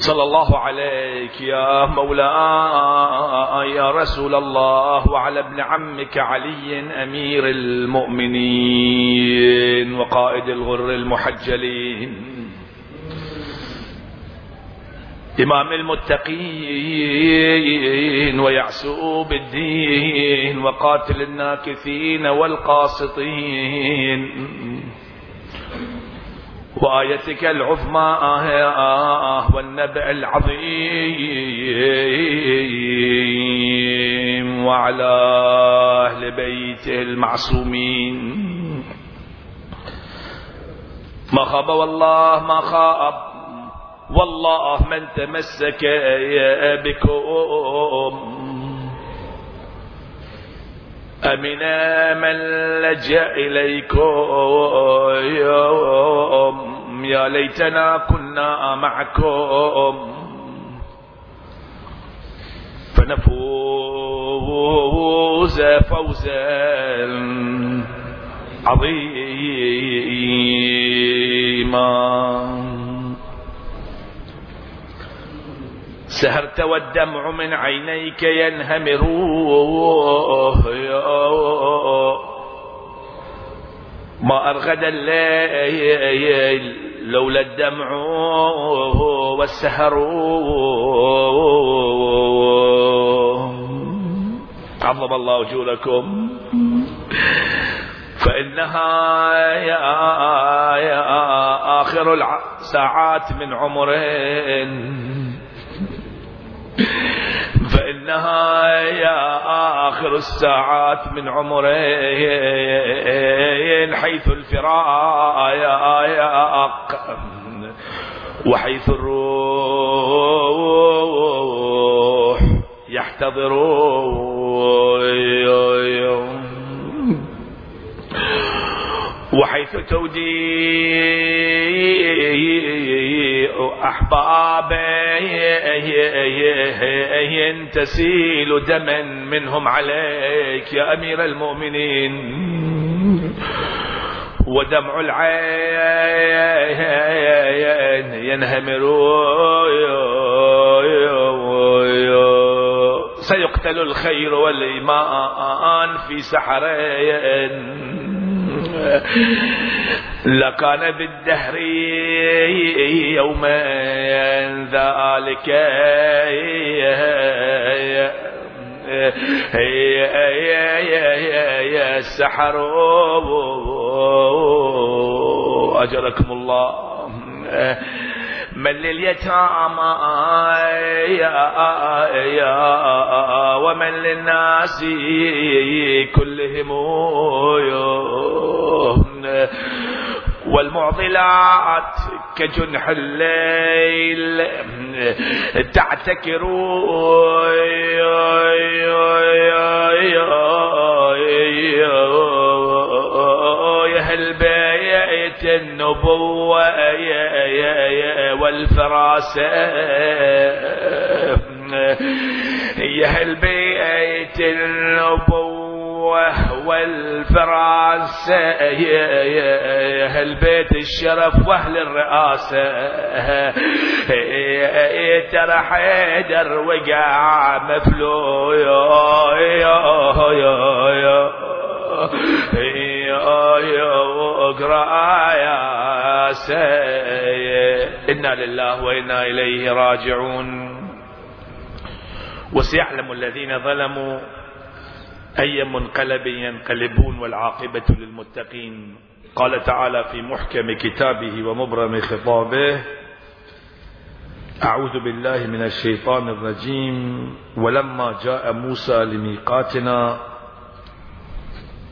صلى الله عليك يا مولاي يا رسول الله وعلى ابن عمك علي أمير المؤمنين وقائد الغر المحجلين. إمام المتقين ويعسوب الدين وقاتل الناكثين والقاسطين. وآيتك العظمى آه والنبأ العظيم. وعلى أهل بيته المعصومين. ما خاب والله ما خاب. والله من تمسك بكم. أمن من لجأ إليكم. يا ليتنا كنا معكم. فنفوز فوزا عظيما. سهرت والدمع من عينيك ينهمر. ما أرغد الليل لولا الدمع والسهر. عظم الله أجوركم فإنها يا, يا آخر الساعات من عمرين فإنها يا آخر الساعات من عمرين حيث الفراق وحيث الروح يحتضر. وحيث توديع أحبابي تسيل دما منهم عليك يا أمير المؤمنين. ودمع العين ينهمر. سيقتل الخير والإيمان في سحرين. لكان بالدهر يوما ذلك. السحر. أجركم الله. من لليتامى يا ومن للناس كلهم والمعضلات كجنح الليل. تعتكر يهل بيت النبوة والفراسة يهل بيت النبوة والفراسة يا أهل بيت الشرف وأهل الرئاسة ترى حيدر وقع مفلو. يا إنا لله وإنا إليه راجعون. وسيعلم الذين ظلموا أي منقلب ينقلبون والعاقبة للمتقين. قال تعالى في محكم كتابه ومبرم خطابه أعوذ بالله من الشيطان الرجيم. ولما جاء موسى لميقاتنا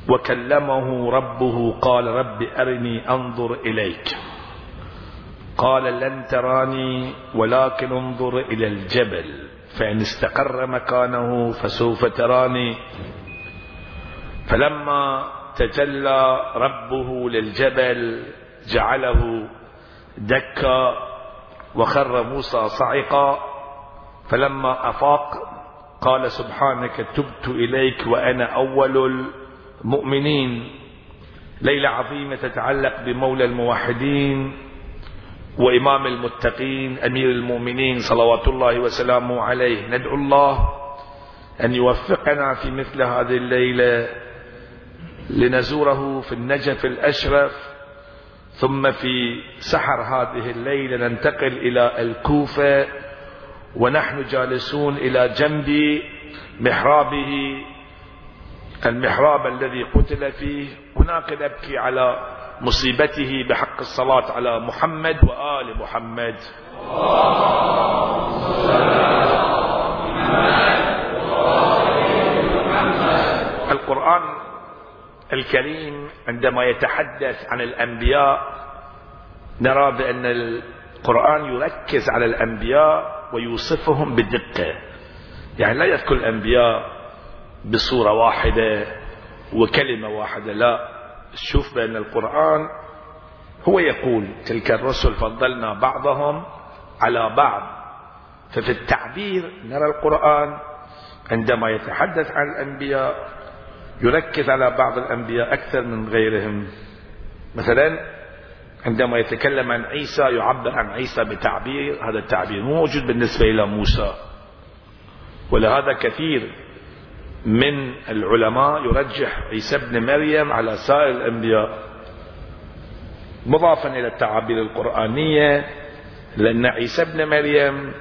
وكلمه ربه قال رب أرني أنظر إليك. قال لن تراني ولكن انظر إلى الجبل فإن استقر مكانه فسوف تراني. فلما تجلى ربه للجبل جعله دكا وخر موسى صعقا فلما أفاق قال سبحانك تبت إليك وأنا أول المؤمنين. ليلة عظيمة تتعلق بمولى الموحدين وإمام المتقين أمير المؤمنين صلوات الله وسلامه عليه. ندعو الله أن يوفقنا في مثل هذه الليلة لنزوره في النجف الأشرف ثم في سحر هذه الليلة ننتقل إلى الكوفة ونحن جالسون إلى جنب محرابه المحراب الذي قتل فيه. هناك نبكي على مصيبته بحق الصلاة على محمد وآل محمد. القرآن الكريم عندما يتحدث عن الأنبياء نرى بأن القرآن يركز على الأنبياء ويوصفهم بدقة. يعني لا يذكر الأنبياء بصورة واحدة وكلمة واحدة لا. شوف بأن القرآن هو يقول تلك الرسل فضلنا بعضهم على بعض. ففي التعبير نرى القرآن عندما يتحدث عن الأنبياء يركز على بعض الأنبياء أكثر من غيرهم. مثلا عندما يتكلم عن عيسى يعبر عن عيسى بتعبير هذا التعبير مو موجود بالنسبة إلى موسى. ولهذا كثير من العلماء يرجح عيسى ابن مريم على سائر الأنبياء مضافا إلى التعابير القرآنية لأن عيسى ابن مريم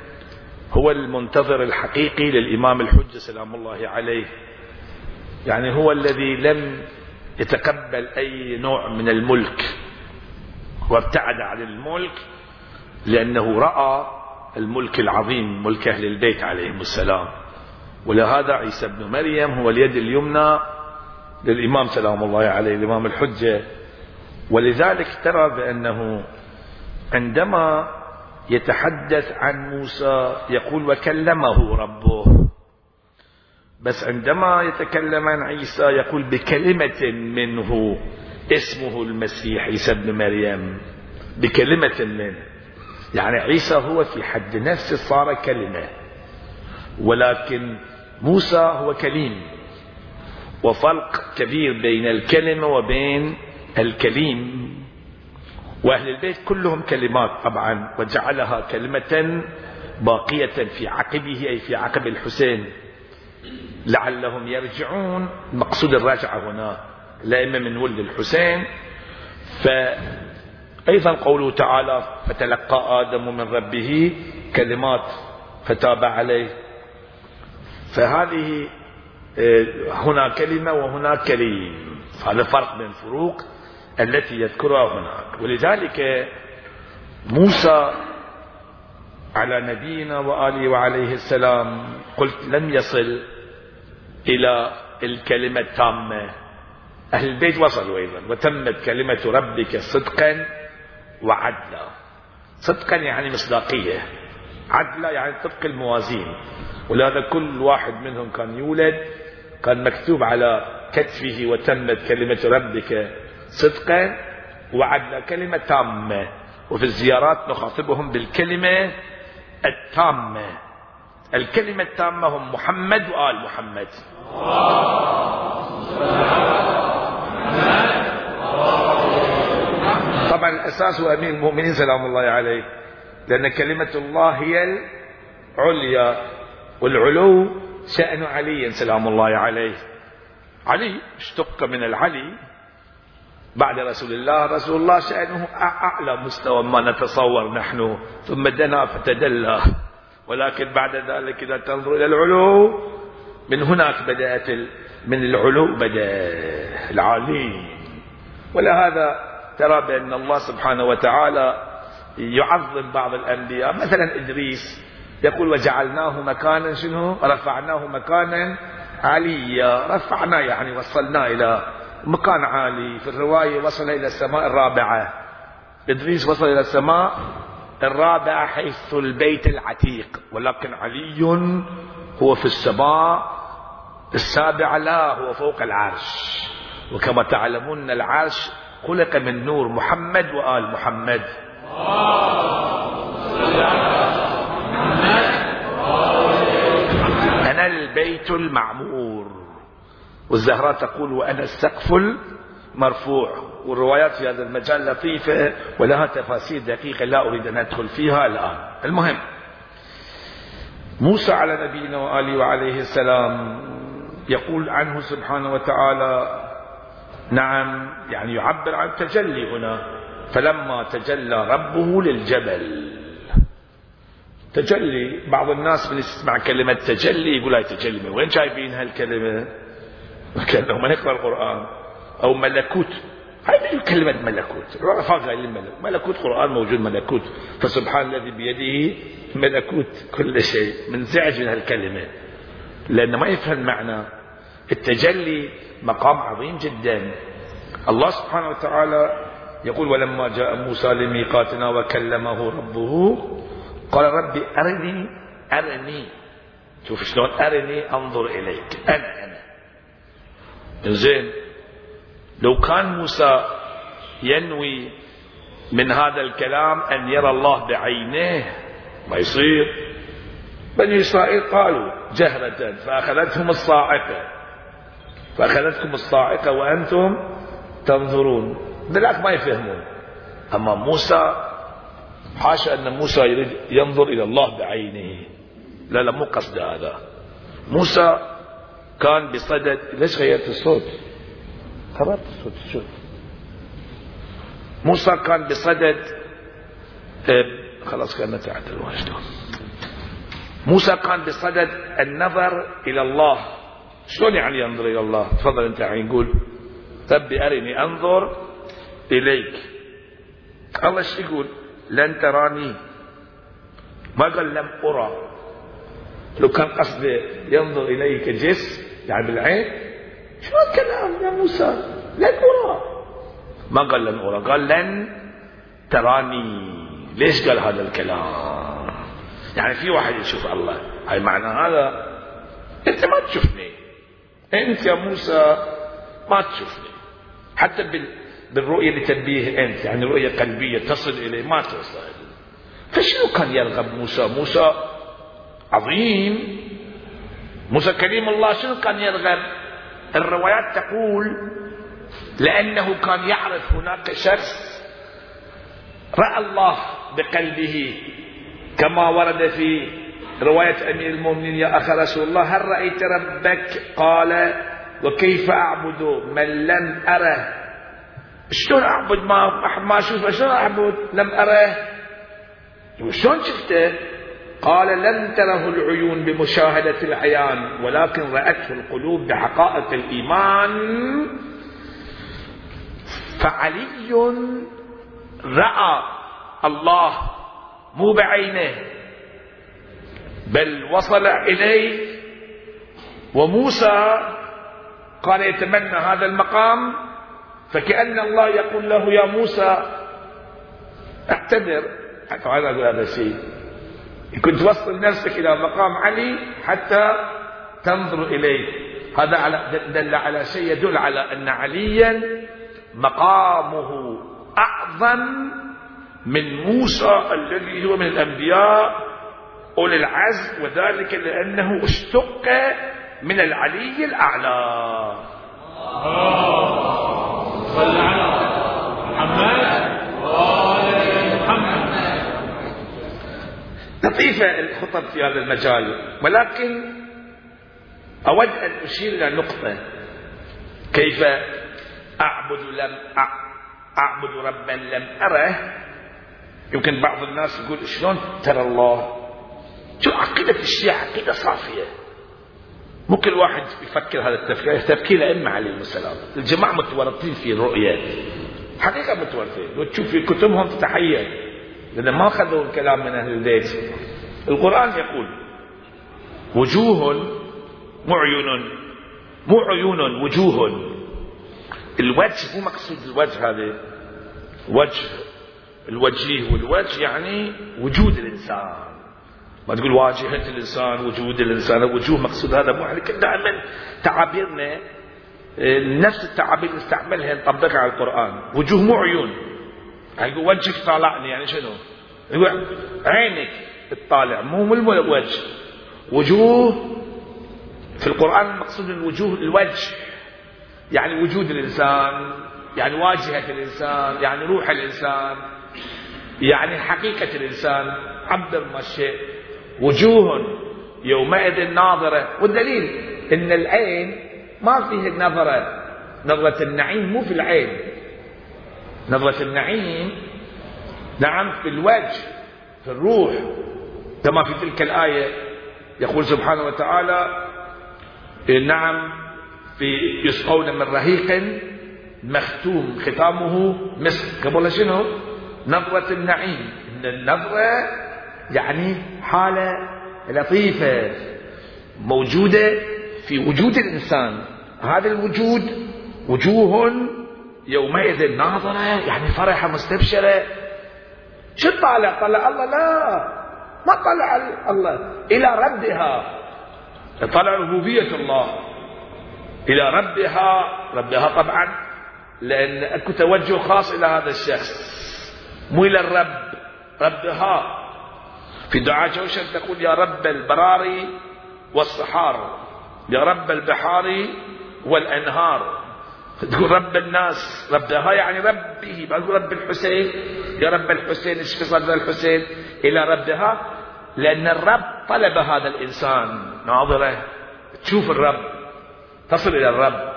هو المنتظر الحقيقي للإمام الحجة سلام الله عليه. يعني هو الذي لم يتقبل أي نوع من الملك وابتعد عن الملك لأنه رأى الملك العظيم ملك أهل البيت عليهم السلام. ولهذا عيسى بن مريم هو اليد اليمنى للإمام سلام الله عليه الإمام الحجة. ولذلك ترى بأنه عندما يتحدث عن موسى يقول وكلمه ربه. بس عندما يتكلم عن عيسى يقول بكلمة منه اسمه المسيح عيسى ابن مريم. بكلمة منه. يعني عيسى هو في حد نفسه صار كلمة. ولكن موسى هو كليم. وفرق كبير بين الكلمة وبين الكليم. وأهل البيت كلهم كلمات طبعا وجعلها كلمة باقية في عقبه أي في عقب الحسين. لعلهم يرجعون. مقصود الرجعة هنا الأئمة من ولد الحسين. فأيضا قوله تعالى فتلقى آدم من ربه كلمات فتاب عليه. فهذه آه، هنا كلمة وهناك كليم هذا فرق بين الفروق التي يذكرها هناك. ولذلك موسى على نبينا وآله وعليه السلام قلت لم يصل إلى الكلمة التامة أهل البيت وصلوا أيضا. وتمت كلمة ربك صدقا وعدلا. صدقا يعني مصداقية. عدلا يعني طبق الموازين. ولهذا كل واحد منهم كان يولد كان مكتوب على كتفه وتمت كلمة ربك صدقا وعدلا. كلمة تامة. وفي الزيارات نخاطبهم بالكلمة التامة. الكلمة التامة هم محمد وآل محمد. طبعا الأساس هو أمير المؤمنين سلام الله عليه لأن كلمة الله هي العليا والعلو شأن علي سلام الله عليه. علي اشتق من العلي. بعد رسول الله رسول الله شأنه أعلى مستوى ما نتصور نحن ثم دنا فتدلى. ولكن بعد ذلك إذا تنظر إلى العلو من هناك بدأت من العلو بدأ العالي ولهذا ترى بأن الله سبحانه وتعالى يعظم بعض الأنبياء. مثلا إدريس يقول وجعلناه مكانا شنو؟ رفعناه مكانا عليا رفعنا يعني وصلنا إلى مكان عالي. في الرواية وصل إلى السماء الرابعة. إدريس وصل إلى السماء الرابعة حيث البيت العتيق ولكن علي هو في السماء السابعة لا هو فوق العرش. وكما تعلمون العرش خلق من نور محمد وآل محمد. أنا البيت المعمور. والزهراء تقول وأنا السقف مرفوع. والروايات في هذا المجال لطيفة ولها تفاصيل دقيقة لا أريد أن أدخل فيها الآن. المهم موسى على نبينا وآله وعليه السلام يقول عنه سبحانه وتعالى نعم يعني يعبر عن تجلي هنا. فلما تجلى ربه للجبل تجلي بعض الناس من يسمع كلمة تجلي يقول هاي تجلي من وين جايبين هالكلمة؟ كأنه ما يقرأ القرآن. أو ملكوت. هاي كلمة ملكوت. العرفاء قايلين ملكوت ملكوت قرآن موجود ملكوت. فسبحان الذي بيده ملكوت كل شيء. منزعج من هالكلمة. لأنه ما يفهم معنى. التجلي مقام عظيم جدا. الله سبحانه وتعالى يقول ولما جاء موسى لميقاتنا وكلمه ربه قال ربي أرني أرني. شوف شلون أرني أنظر إليك. أنا أنا. زين لو كان موسى ينوي من هذا الكلام أن يرى الله بعينيه ما يصير. بني إسرائيل قالوا جهرة فأخذتهم الصاعقة. فأخذتكم الصاعقة وأنتم تنظرون. بالعكس ما يفهمون. أما موسى حاشا أن موسى يريد ينظر إلى الله بعينه. لا لا مو قصد هذا. موسى كان بصدد ليش غيرت الصوت؟ الصوت شوف موسى كان بصدد إيه، خلاص كان تعدل شلون موسى كان بصدد النظر إلى الله. شلون يعني ينظر إلى الله؟ تفضل أنت عين قول. ربي أرني أنظر إليك. الله إيش يقول؟ لن تراني. ما قال لم أرى. لو كان قصده ينظر إليك جس يعني بالعين شو الكلام يا موسى؟ لن أرى ما قال لن أرى قال لن تراني. ليش قال هذا الكلام؟ يعني في واحد يشوف الله. هاي معنى هذا؟ أنت ما تشوفني. أنت يا موسى ما تشوفني. حتى بال بالرؤية لتنبيه أنت يعني رؤية قلبية تصل إليه ما توصل. فشنو كان يرغب موسى؟ موسى عظيم. موسى كريم الله شنو كان يرغب؟ الروايات تقول لأنه كان يعرف هناك شخص رأى الله بقلبه كما ورد في رواية أمير المؤمنين يا أخ رسول الله هل رأيت ربك؟ قال وكيف أعبد؟ من لم أره. شلون أعبد؟ ما ما أشوفه. شلون أعبد؟ لم اراه شلون شفته؟ قال لم تره العيون بمشاهدة العيان ولكن رأته القلوب بحقائق الإيمان. فعلي رأى الله مو بعينه بل وصل إليه. وموسى كان يتمنى هذا المقام فكأن الله يقول له يا موسى اعتذر. هذا هذا الشيء. كنت توصل نفسك إلى مقام علي حتى تنظر إليه. هذا على دل على شيء يدل على أن عليا مقامه أعظم من موسى الذي هو من الأنبياء أولي العزم وذلك لأنه اشتق من العلي الأعلى. صل على محمد وآل محمد لطيفة الخطب في هذا المجال. ولكن أود أن أشير إلى نقطة. كيف أعبد لم أعبد ربا لم أره؟ يمكن بعض الناس يقول شلون ترى الله؟ شو عقيدة الشيعة؟ عقيدة صافية. مو كل واحد يفكر هذا التفكير. تفكير الأئمة عليهم السلام. الجماعة متورطين في الرؤيات حقيقة متورطين. وتشوف في كتبهم تتحير لأن ما أخذوا الكلام من أهل البيت. القرآن يقول وجوه مو عيون مو عيون وجوه. الوجه مو مقصود الوجه هذا. وجه الوجيه والوجه يعني وجود الإنسان. ما تقول واجهة الإنسان وجود الإنسان وجوه مقصود هذا. مو إحنا دائما تعابيرنا نفس التعابير نستعملها نطبقها على القرآن. وجوه مو عيون يعني يقول وجهك طالعني يعني شنو؟ يقول عينك مو مو الوجه وجوه في القرآن المقصود الوجوه الوجه. يعني وجود الإنسان يعني واجهة الإنسان يعني روح الإنسان يعني حقيقة الإنسان عبر ما الشيء وجوه يومئذ ناظرة. والدليل إن العين ما فيه نظرة. نظرة النعيم مو في العين. نظرة النعيم. نعم في الوجه في الروح. كما في تلك الآية يقول سبحانه وتعالى نعم في يسقون من رهيق مختوم ختامه مسك. قبل شنو؟ نظرة النعيم. إن النظرة يعني حالة لطيفة موجودة في وجود الإنسان. هذا الوجود وجوه يومئذ ناظرة يعني فرحة مستبشرة. شو طالع؟ طلع الله؟ لا ما طلع الله. إلى ردها طلع ربوبية الله. إلى ربها. ربها طبعا لأن أكو توجه خاص إلى هذا الشخص. مو إلى الرب ربها. في دعاء جوشن تقول يا رب البراري والصحار يا رب البحار والأنهار. تقول رب الناس ربها يعني ربه ما تقول رب الحسين. يا رب الحسين اشفي صدر الحسين؟ إلى ربها لأن الرب طلب هذا الإنسان. ناظرة تشوف الرب تصل إلى الرب.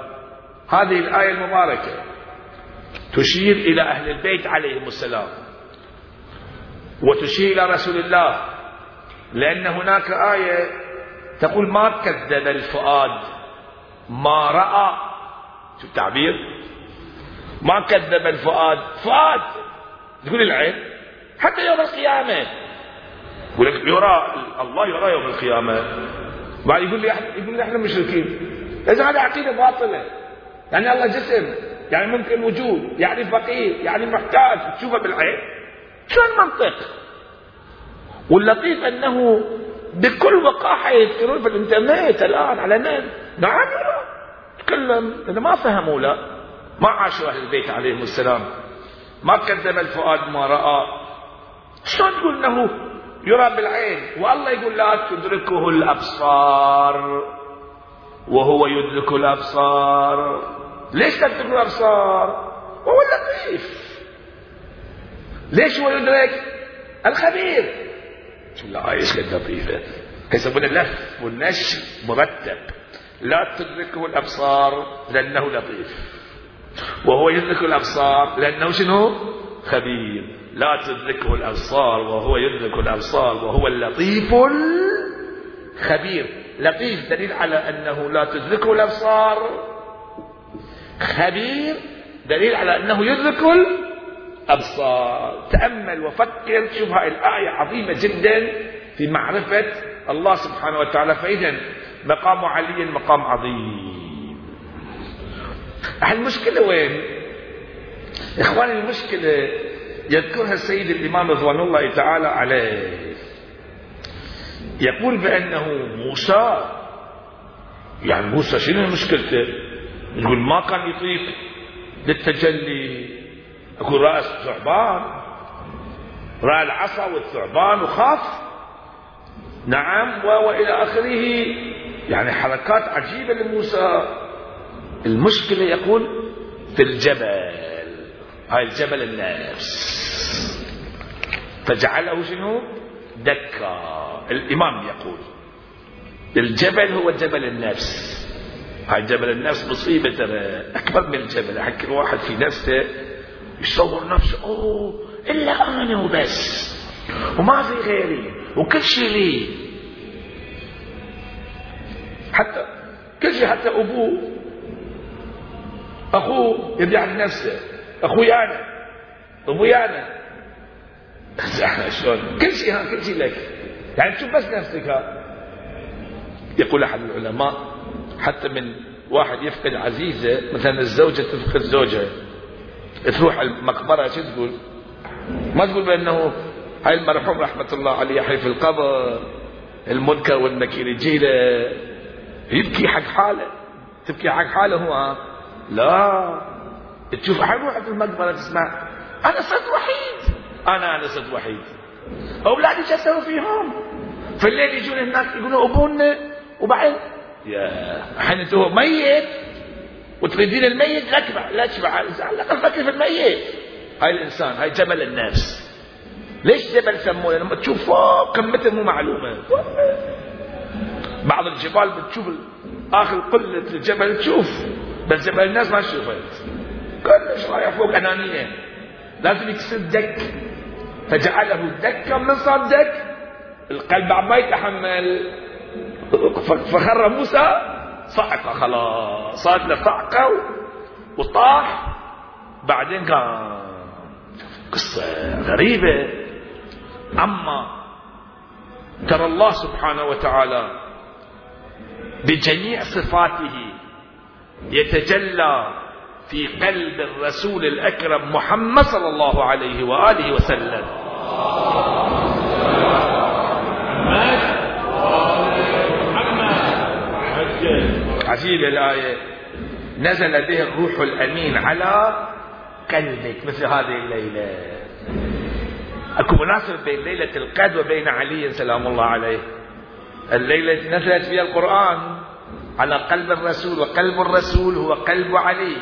هذه الآية المباركة تشير إلى أهل البيت عليهم السلام. وتشير إلى رسول الله. لأن هناك آية تقول ما كذب الفؤاد ما رأى شو التعبير؟ ما كذب الفؤاد. فؤاد تقول العين؟ حتى يوم القيامة. يقول لك يرى الله يرى يوم القيامة. بعد يقول لي يقول لي إحنا مشركين. إذا هذا عقيدة باطلة. يعني الله جسم يعني ممكن وجود يعني فقير يعني محتاج. تشوفه بالعين؟ شو المنطق واللطيف أنه بكل وقاحة يذكرون في الإنترنت الآن على نعم تكلم إذا ما فهموا لا ما عاشوا أهل البيت عليهم السلام. ما كذب الفؤاد ما رأى. شلون تقول إنه يرى بالعين؟ والله يقول لا تدركه الأبصار وهو يدرك الأبصار. ليش تدرك الأبصار؟ وهو اللطيف ليش هو يدرك؟ الخبير. لا إيش قد لطيفه يسمون اللف والنشر مرتب. لا تدركه الأبصار لأنه لطيف. وهو يدرك الأبصار لأنه شنو؟ خبير. لا تدركه الأبصار وهو يدرك الأبصار وهو اللطيف الخبير. لطيف دليل على أنه لا تدركه الأبصار. خبير دليل على أنه يدرك الأبصار. تأمل وفكر شوف هاي الآية عظيمة جدا في معرفة الله سبحانه وتعالى فاذا مقام علي مقام عظيم. المشكلة وين؟ إخواني المشكلة يذكرها السيد الإمام رضوان الله تعالى عليه. يقول بأنه موسى يعني موسى شنو مشكلته؟ يقول ما كان يطيق للتجلي. يقول رأس ثعبان رأى العصا والثعبان وخاف. نعم وإلى آخره. يعني حركات عجيبة لموسى. المشكلة يقول في الجبل. هاي الجبل النفس فجعله شنو؟ دكا. الإمام يقول الجبل هو جبل النفس هاي جبل النفس مصيبة ترى. أكبر من الجبل. أحكي الواحد في نفسه يصور نفسه. أوه إلا أنا وبس وما في غيري. وكل شيء لي. حتى كل شيء حتى أبوه. أخوه يبيع نفسه أخوي أنا أبوي أنا شلون؟ كل شيء ها كل شيء لك. يعني تشوف بس نفسك ها. يقول أحد العلماء حتى من واحد يفقد عزيزة مثلا الزوجة تفقد زوجها. تروح المقبرة شو تقول؟ ما تقول بأنه هاي المرحوم رحمة الله عليه يحلف القبر المنكر والنكير. يجي له يبكي حق حاله. تبكي حق حاله هو؟ لا. تشوف حروح في المقبرة تسمع أنا صرت وحيد. أنا أنا صرت وحيد. أولادي شو أسوي فيهم؟ في الليل يجون هناك يقولوا أبونا وبعدين؟ يا الحين أنت هو ميت وتريدين الميت؟ لا تشبع لا تشبع. على الاقل فكر في الميت. هاي الإنسان هاي جبل النفس. ليش جبل سموه لما تشوف فوق قمته مو معلومة. بعض الجبال بتشوف آخر قلة الجبل تشوف بس جبل الناس ما شفت كلش رايح فوق أنانية. لازم يكسر دك. فجعله دكا من صار دك. القلب عم ما يتحمل. فخر موسى صعقة خلاص. صارت له صعقة وطاح. بعدين كان قصة غريبة. أما ترى الله سبحانه وتعالى بجميع صفاته يتجلى في قلب الرسول الأكرم محمد صلى الله عليه وآله وسلم. عجيبة الآية. نزل به الروح الأمين على قلبك مثل هذه الليلة. أكو مناسبة بين ليلة القدر وبين علي سلام الله عليه. الليلة نزلت فيها القرآن على قلب الرسول وقلب الرسول هو قلب علي.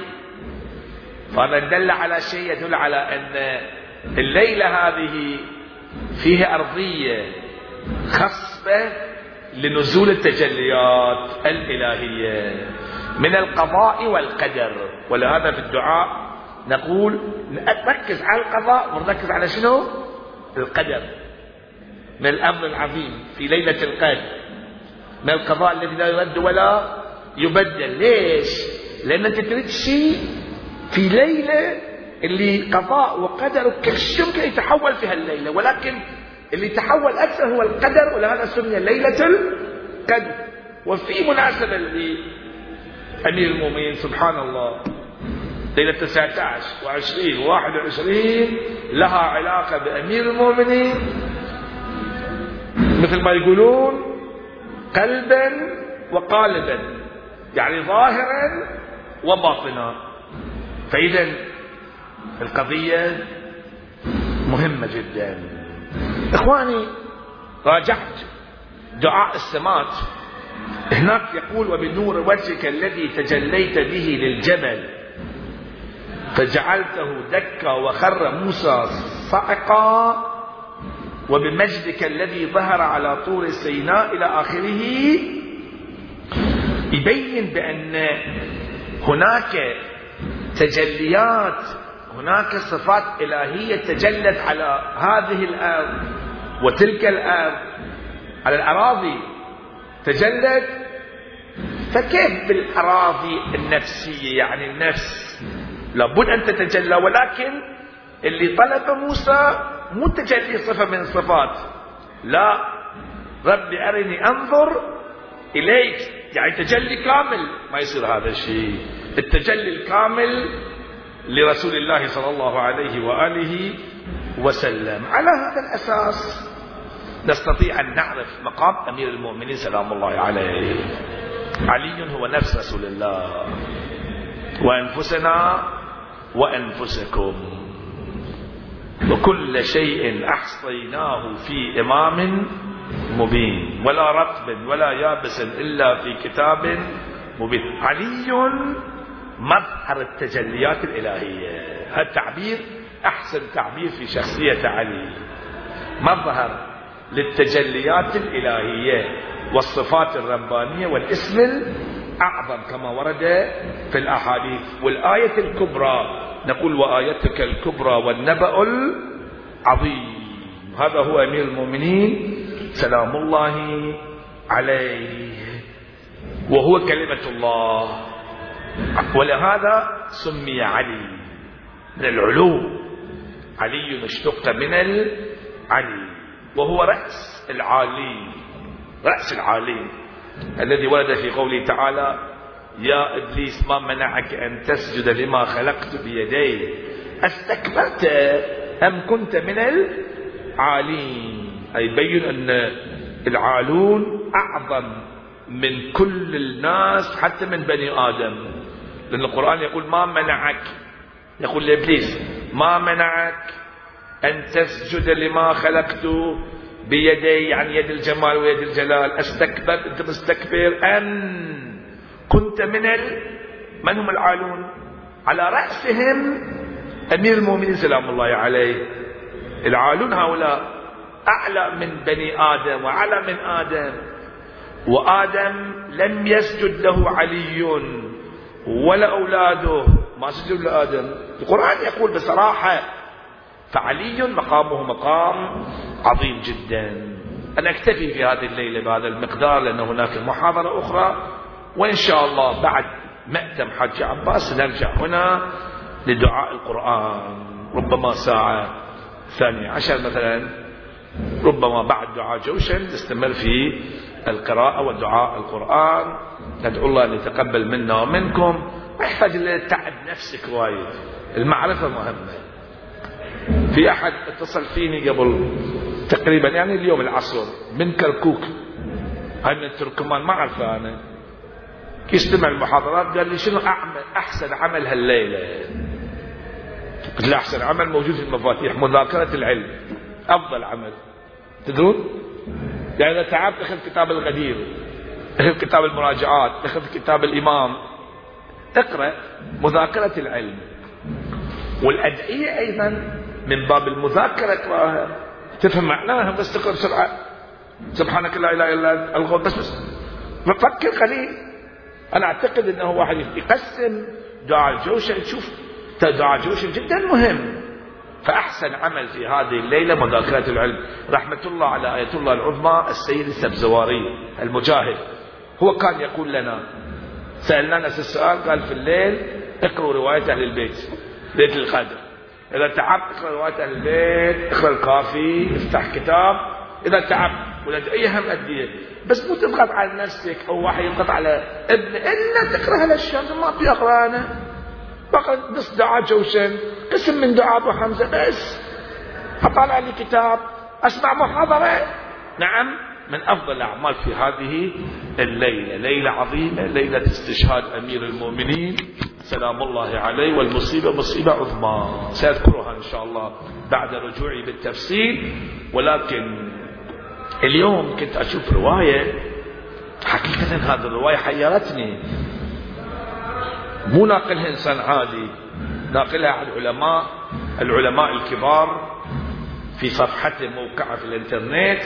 فهذا دل على شيء يدل على أن الليلة هذه فيها أرضية خصبة لنزول التجليات الإلهية من القضاء والقدر. ولهذا في الدعاء نقول نركز على القضاء ونركز على شنو؟ القدر من الأمر العظيم في ليلة القدر من القضاء الذي لا يرد ولا يبدل. ليش؟ لأن أنت تريد شيء في ليلة اللي قضاء وقدر كل شيء يمكن يتحول في هالليلة ولكن اللي تحول أكثر هو القدر ولهذا سمي ليلة القدر. وفي مناسبة لأمير المؤمنين سبحان الله. ليلة 19 و20 و21 لها علاقة بأمير المؤمنين. مثل ما يقولون قلبا وقالبا يعني ظاهرا وباطنا. فإذا القضية مهمة جدا. إخواني راجعت دعاء السمات هناك يقول وبنور وجهك الذي تجليت به للجبل. فجعلته دكا وخر موسى صعقا وبمجدك الذي ظهر على طور سيناء إلى آخره يبين بأن هناك تجليات هناك صفات إلهية تجلت على هذه الأرض وتلك الأرض على الأراضي تجلت. فكيف بالأراضي النفسية؟ يعني النفس لابد أن تتجلى ولكن اللي طلب موسى مو تجلي صفة من الصفات لا ربي أرني أنظر إليك. يعني تجلي كامل. ما يصير هذا الشيء. التجلي الكامل لرسول الله صلى الله عليه وآله وسلم. على هذا الأساس نستطيع أن نعرف مقام أمير المؤمنين سلام الله عليه. علي هو نفس رسول الله. وأنفسنا وأنفسكم. وكل شيء أحصيناه في إمام مبين. ولا رطب ولا يابس إلا في كتاب مبين. علي مظهر التجليات الإلهية. هذا التعبير أحسن تعبير في شخصية علي. مظهر للتجليات الإلهية والصفات الربانية والاسم أعظم كما ورد في الأحاديث. والآية الكبرى نقول وآيتك الكبرى والنبأ العظيم. هذا هو أمير المؤمنين. سلام الله عليه. وهو كلمة الله. ولهذا سمي علي من العلو. علي مشتق من العلي. وهو رأس العالي. رأس العالي. الذي ورد في قوله تعالى يا إبليس ما منعك أن تسجد لما خلقت بيدي أستكبرت أم كنت من العالين؟ أي بين أن العالون أعظم من كل الناس حتى من بني آدم. لأن القرآن يقول ما منعك؟ يقول لإبليس ما منعك أن تسجد لما خلقت بيدي يعني يد الجمال ويد الجلال. أستكبر أنت مستكبر. أن كنت من من هم العالون؟ على رأسهم أمير المؤمنين سلام الله عليه. العالون هؤلاء أعلى من بني آدم وأعلى من آدم. وآدم لم يسجد له علي ولا أولاده. ما سجدوا لآدم؟ القرآن يقول بصراحة فعلي مقامه مقام عظيم جدا. أنا أكتفي في هذه الليلة بهذا المقدار لأن هناك محاضرة أخرى. وإن شاء الله بعد مأتم حج عباس نرجع هنا لدعاء القرآن. ربما ساعة ثانية عشر مثلا. ربما بعد دعاء جوشن نستمر في القراءة ودعاء القرآن. ندعو الله أن يتقبل منا ومنكم. ما يحتاج إلى تعب نفسك وايد. المعرفة مهمة. في أحد اتصل فيني قبل تقريبا يعني اليوم العصر من كركوك. هاي من التركمان ما أعرفه أنا. يستمع المحاضرات قال لي شنو أعمل؟ أحسن عمل هالليلة. قلت له أحسن عمل موجود في المفاتيح مذاكرة العلم. أفضل عمل. تدرون؟ يعني إذا تعبت أخذ كتاب الغدير أخذ كتاب المراجعات أخذ كتاب الإمام. اقرأ مذاكرة العلم. والأدعية أيضا من باب المذاكرة. اقرأها تفهم معناها بس تقرأ بسرعة. سبحانك لا إله إلا أنت. بس بس. فكر قليل. أنا أعتقد أنه واحد يقسم دعاء الجوشن شوف دعاء الجوشن جدا مهم. فأحسن عمل في هذه الليلة مذاكرة العلم. رحمة الله على آية الله العظمى السيد السبزواري المجاهد. هو كان يقول لنا سألنا نفس السؤال قال في الليل اقرأوا رواية أهل البيت ليلة القدر إذا تعبت اقرأ رواية أهل البيت اقرأ الكافي افتح كتاب. إذا تعبت ولا أي هم أدية؟ بس مو تضغط على نفسك أو واحد يضغط على ابن. إلا تقرأ هالأشياء ما في أقرأ أنا فقط نص دعاء جوشن. قسم من دعاء أبو حمزة بس. أطالع لي كتاب. أسمع محاضرة. نعم. من أفضل الأعمال في هذه الليلة. ليلة عظيمة ليلة استشهاد أمير المؤمنين. سلام الله عليه والمصيبة مصيبة عظمى. سأذكرها إن شاء الله بعد رجوعي بالتفصيل ولكن اليوم كنت أشوف رواية حقيقة هذه الرواية حيرتني. مو ناقلها إنسان عادي ناقلها العلماء العلماء الكبار في صفحته موقعة في الإنترنت.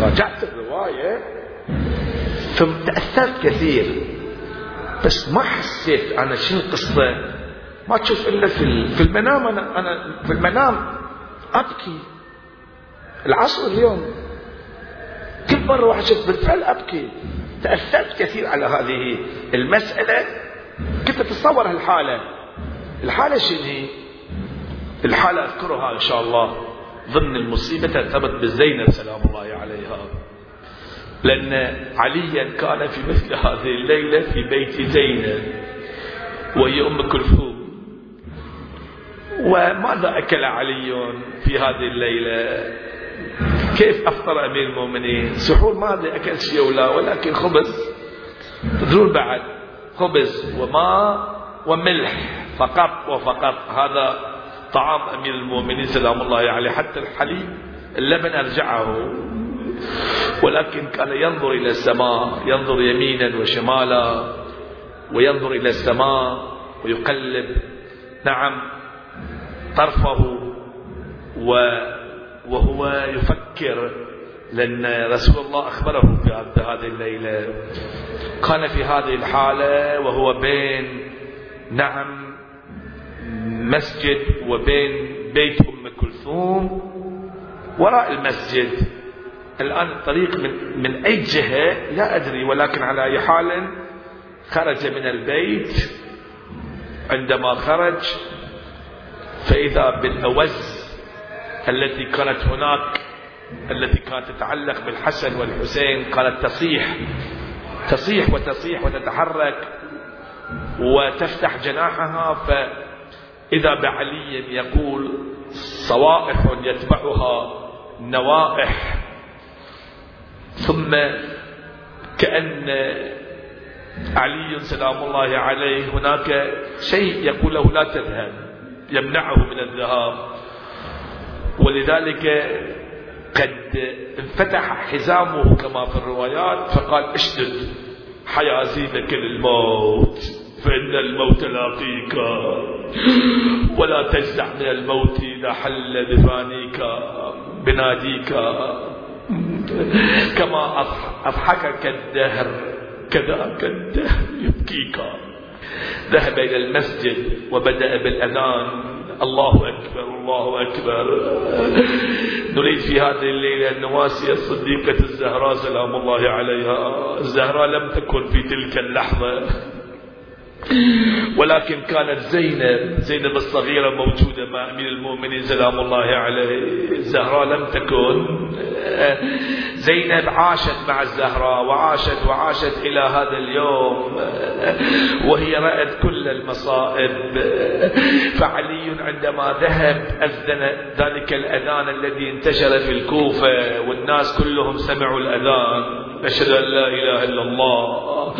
راجعت الرواية ثم تأثرت كثير. بس ما حسيت أنا شنو القصة. ما تشوف إلا في في المنام أنا أنا في المنام أبكي. العصر اليوم كل مرة واحد شوف بالفعل أبكي. تأثرت كثير على هذه المسألة. كنت أتصور هالحالة. الحالة شنو هي؟ الحالة أذكرها إن شاء الله. ضمن المصيبة ترتبط بزينب سلام الله عليها. لأن عليا كان في مثل هذه الليلة في بيت زينب وهي أم كلثوم. وماذا أكل علي في هذه الليلة؟ كيف أفطر أمير المؤمنين؟ سحور ما أكل شيء ولا ولكن خبز. تدرون بعد خبز وماء وملح فقط وفقط. هذا طعام أمير المؤمنين سلام الله عليه حتى الحليب اللبن أرجعه. ولكن كان ينظر إلى السماء ينظر يمينا وشمالا وينظر إلى السماء ويقلب. نعم طرفه وهو يفكر لأن رسول الله أخبره في هذه الليلة. كان في هذه الحالة وهو بين نعم مسجد وبين بيت أم كلثوم وراء المسجد. الآن الطريق من, من أي جهة لا أدري ولكن على أي حال خرج من البيت. عندما خرج فإذا بالأوز التي كانت هناك التي كانت تتعلق بالحسن والحسين كانت تصيح تصيح وتصيح وتتحرك وتفتح جناحها فإذا بعلي يقول صوائح يتبعها نوائح ثم كأن علي سلام الله عليه هناك شيء يقول له لا تذهب يمنعه من الذهاب. ولذلك قد انفتح حزامه كما في الروايات فقال اشدد حيازينك للموت. فإن الموت لاقيك ولا تجزع من الموت إذا حل بفانيك بناديك. كما أضحكك الدهر كذاك الدهر يبكيك. ذهب إلى المسجد وبدأ بالأذان. الله أكبر الله أكبر. نريد في هذه الليلة أن نواسي الصديقة الزهراء سلام الله عليها. الزهراء لم تكن في تلك اللحظة. ولكن كانت زينب زينب الصغيرة موجودة مع أمير المؤمنين سلام الله عليه الزهراء لم تكن. زينب عاشت مع الزهراء وعاشت وعاشت إلى هذا اليوم وهي رأت كل المصائب. فعلي عندما ذهب أذن ذلك الأذان الذي انتشر في الكوفة والناس كلهم سمعوا الأذان. أشهد أن لا إله إلا الله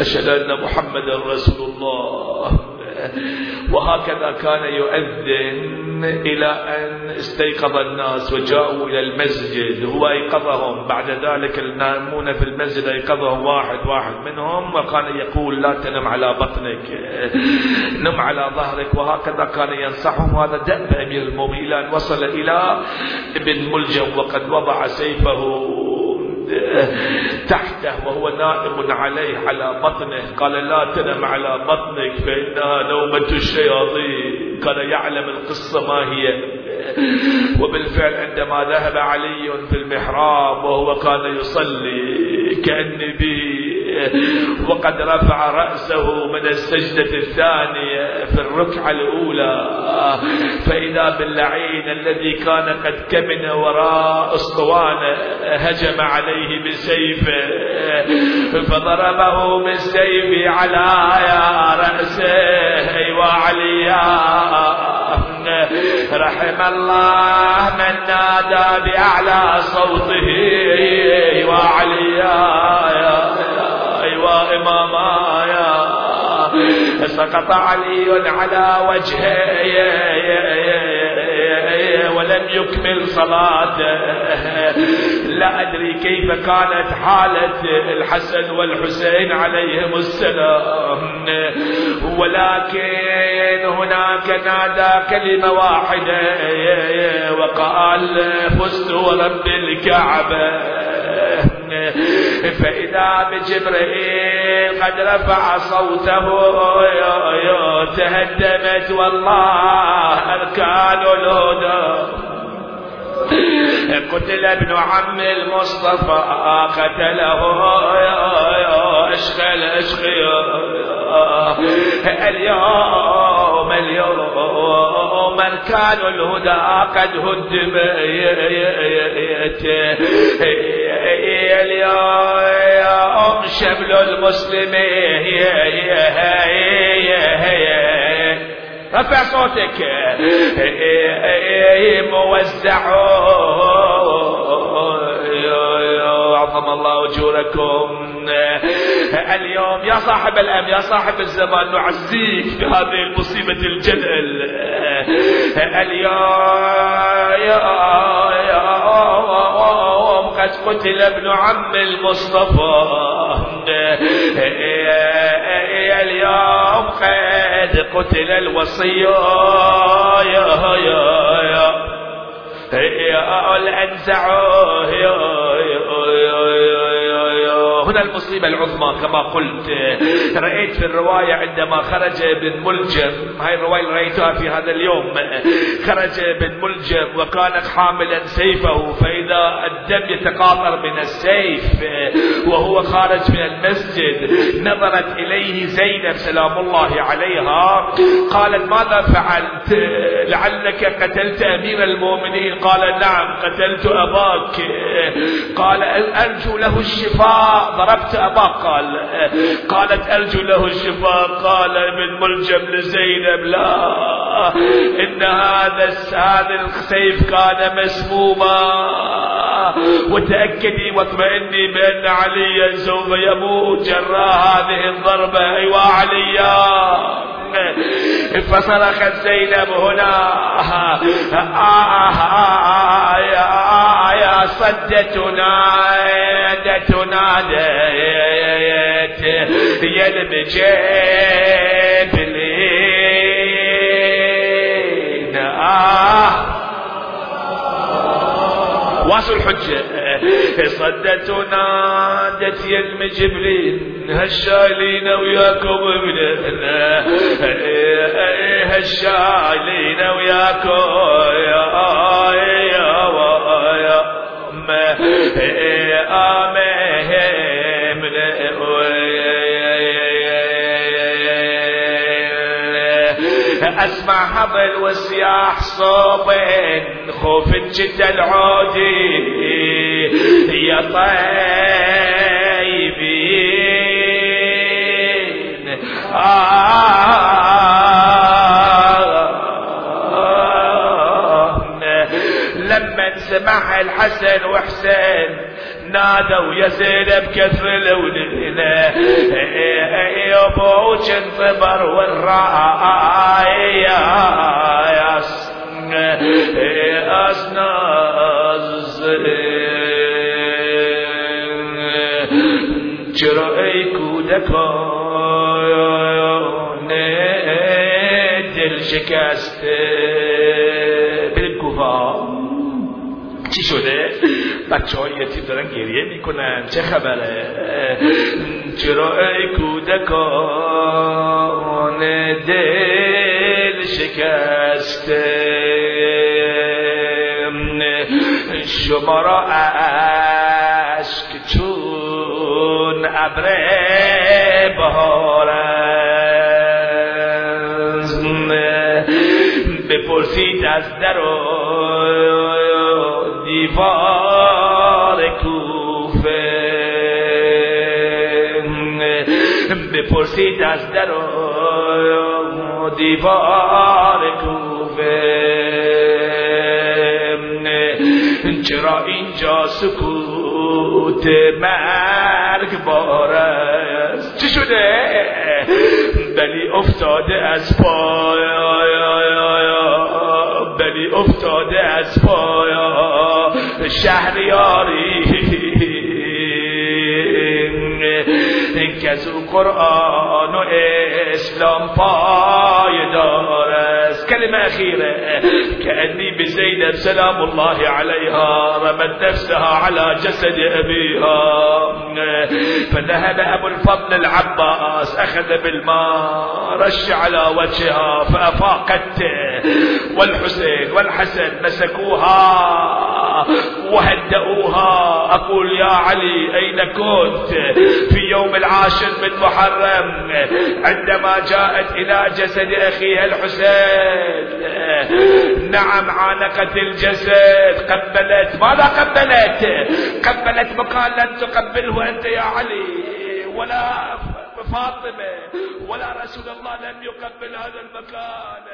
أشهد أن محمدا رسول الله. وهكذا كان يؤذن إلى أن استيقظ الناس وجاءوا إلى المسجد. هو أيقظهم. بعد ذلك النائمون في المسجد أيقظهم. واحد واحد منهم وكان يقول لا تنم على بطنك نم على ظهرك. وهكذا كان ينصحهم. هذا دأب أمير المؤمنين إلى أن وصل إلى ابن ملجم وقد وضع سيفه تحته وهو نائم عليه على بطنه. قال لا تنم على بطنك فإنها نومة الشياطين. كان يعلم القصة ما هي. وبالفعل عندما ذهب علي في المحراب وهو كان يصلي كأن به وقد رفع رأسه من السجدة الثانية في الركعة الأولى. فإذا باللعين الذي كان قد كمن وراء أسطوانة هجم عليه بسيفه فضربه بالسيف على رأسه. أيوا عليا رحم الله من نادى بأعلى صوته. وعليا وإماما يا سقط علي على وجهه. ولم يكمل صلاته. لا أدري كيف كانت حالة الحسن والحسين عليهم السلام. ولكن هناك نادى كلمة واحدة. وقال فزت ورب الكعبة. فإذا بجبريل قد رفع صوته تهدمت والله أركان الهدى. قتل ابن عم المصطفى قتله اشقى الاشقي اليوم اليوم أركان الهدى قد هدمت. اليوم شمل المسلمين رفع صوتك. موزع عظم الله أجوركم. اليوم يا صاحب الام يا صاحب الزمان نعزيك بهذه المصيبة الجلل اليوم قد قتل ابن عم المصطفى. اليوم قد قتل الوصي يا يا يا. يا الانزع يا يا. هنا المصيبة العظمى كما قلت. رأيت في الرواية عندما خرج ابن ملجم هاي الرواية اللي رأيتها في هذا اليوم. خرج ابن ملجم وكان حاملا سيفه فإذا الدم يتقاطر من السيف وهو خارج من المسجد نظرت إليه زينب سلام الله عليها. قالت ماذا فعلت؟ لعلك قتلت أمير المؤمنين؟ قال نعم قتلت أباك. قال أرجو له الشفاء. ضربت أباك قال قالت أرجو له الشفاء. قال ابن ملجم لزينب لا. إن هذا هذا السيف كان مسموما. وتأكدي واطمئني بأن عليا سوف يموت. جراء هذه الضربة. أيوا عليا. فصرخت زينب هنا. يا صدتنا تنادت يا المجابلين آه. واسو الحجة. صدت ونادت يا المجبلين هالشايلين وياكم ابننا هالشايلين وياكم يا يا اسمع هضل والسياح صوبين خوف جد العودي يا طيبين آه لما سمع الحسن وحسين نادوا يا زينب كثر لوننا يا أبوك انصبر والرأي يا اسناز جرأيك ودكان دل شکست. شده. بچه های یتیم دارن گریه می‌کنن. چه خبره؟ چرا ای کودکان دل شکسته؟ شما را عشق چون ابر بهار بپرسید از در دیوار کوفه. بپرسید از در دیوار کوفه. چرا اینجا سکوت مرگ است؟ چی شده؟ بلی افتاده از پای بلی افتاده از پایا شهریاری. که از أو قرآن و اسلام پای دار است کلمه اخیره. كأني بزينب سلام الله عليها رمت نفسها على جسد أبيها فذهب أبو الفضل العباس أخذ بالماء رش على وجهها فأفاقت والحسين والحسن مسكوها. وهدأوها. أقول يا علي أين كنت؟ في يوم العاشر من محرم عندما جاءت إلى جسد أخيها الحسين. نعم عانقت الجسد. قبلت. ماذا قبلت؟ قبلت مكان لن تقبله أنت يا علي. ولا فاطمة ولا رسول الله لم يقبل هذا المكان.